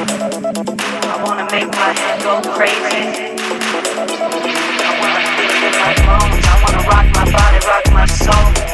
I wanna make my head go crazy. I wanna rock my body, rock my soul.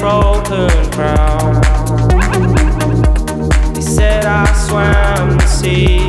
Broken crown. They said I swam the sea.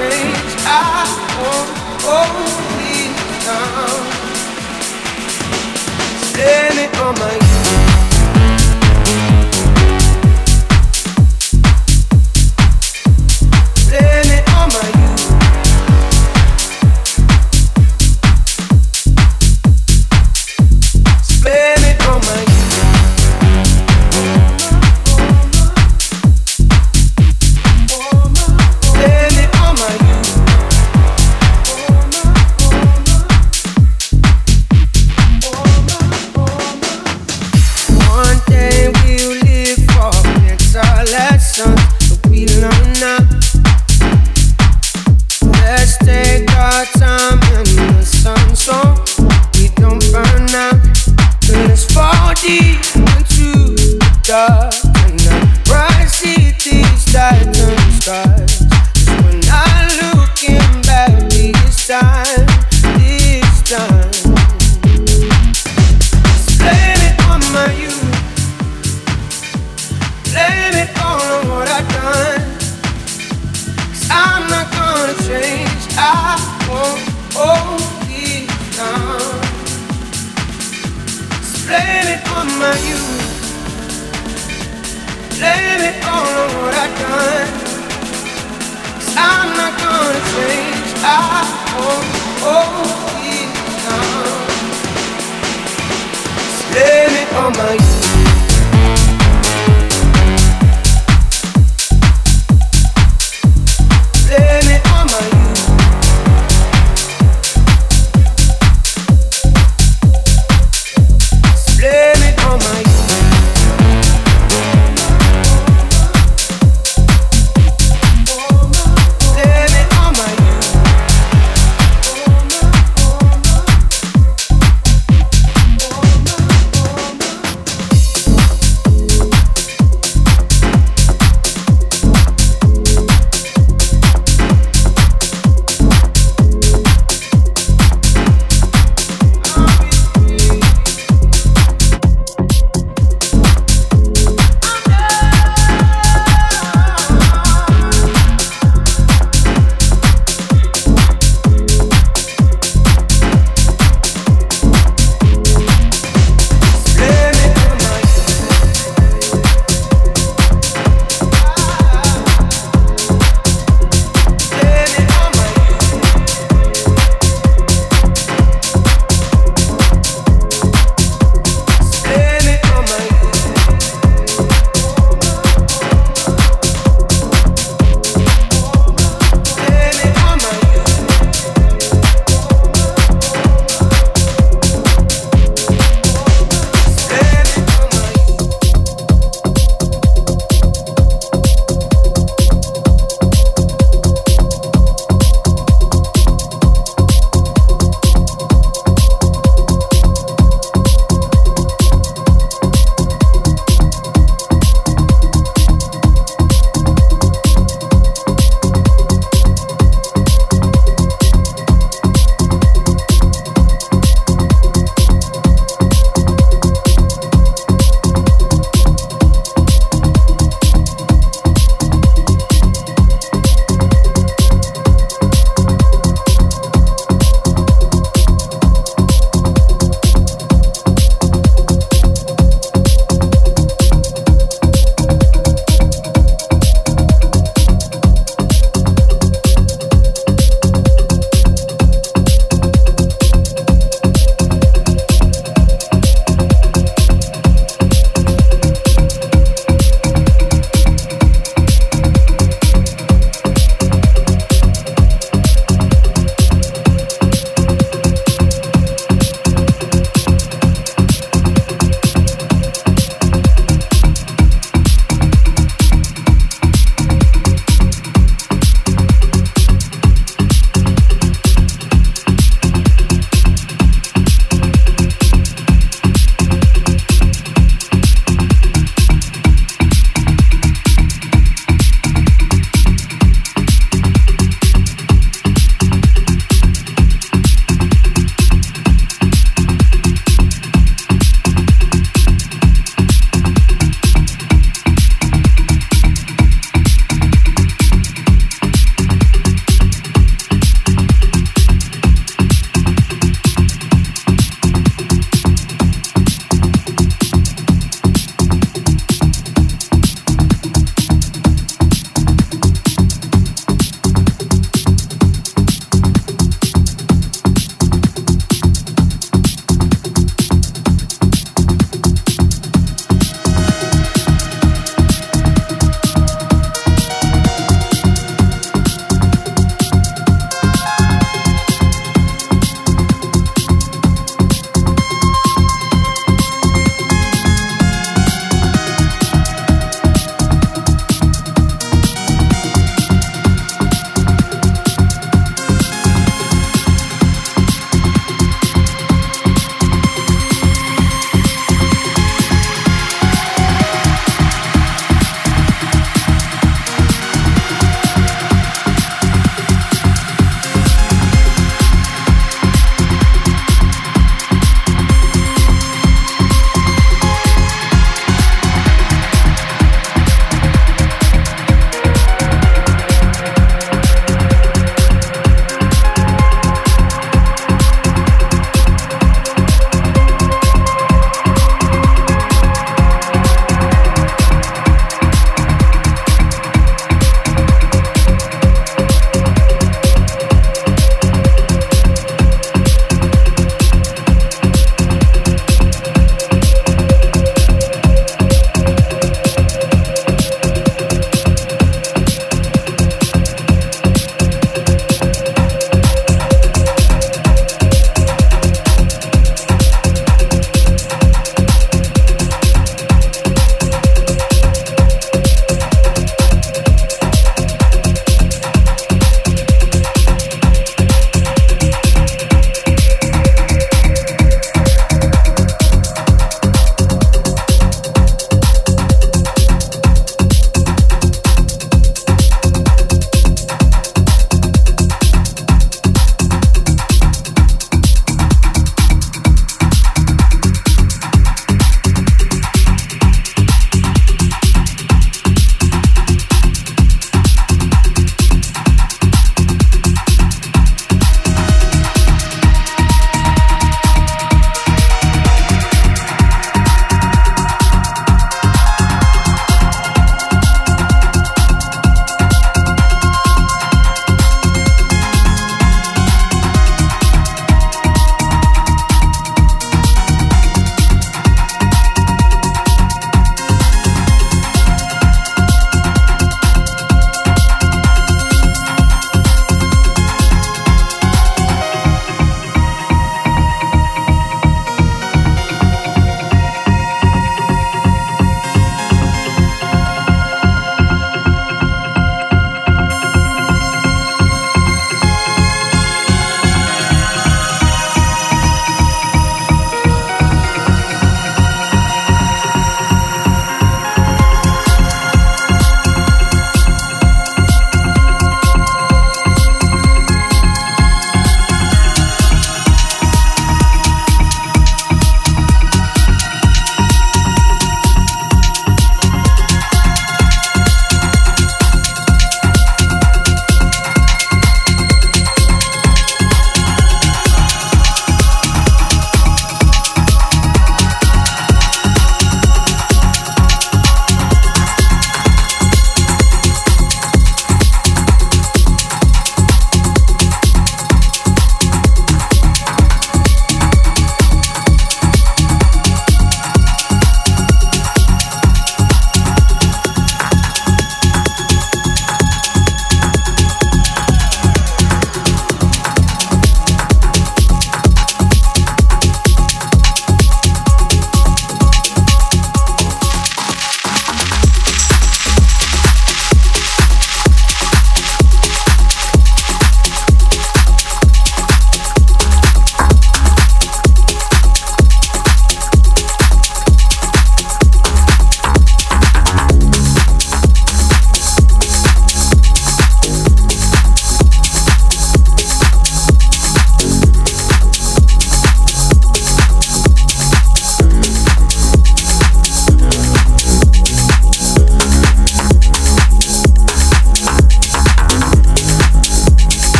change. I won't hold me down. Standing on my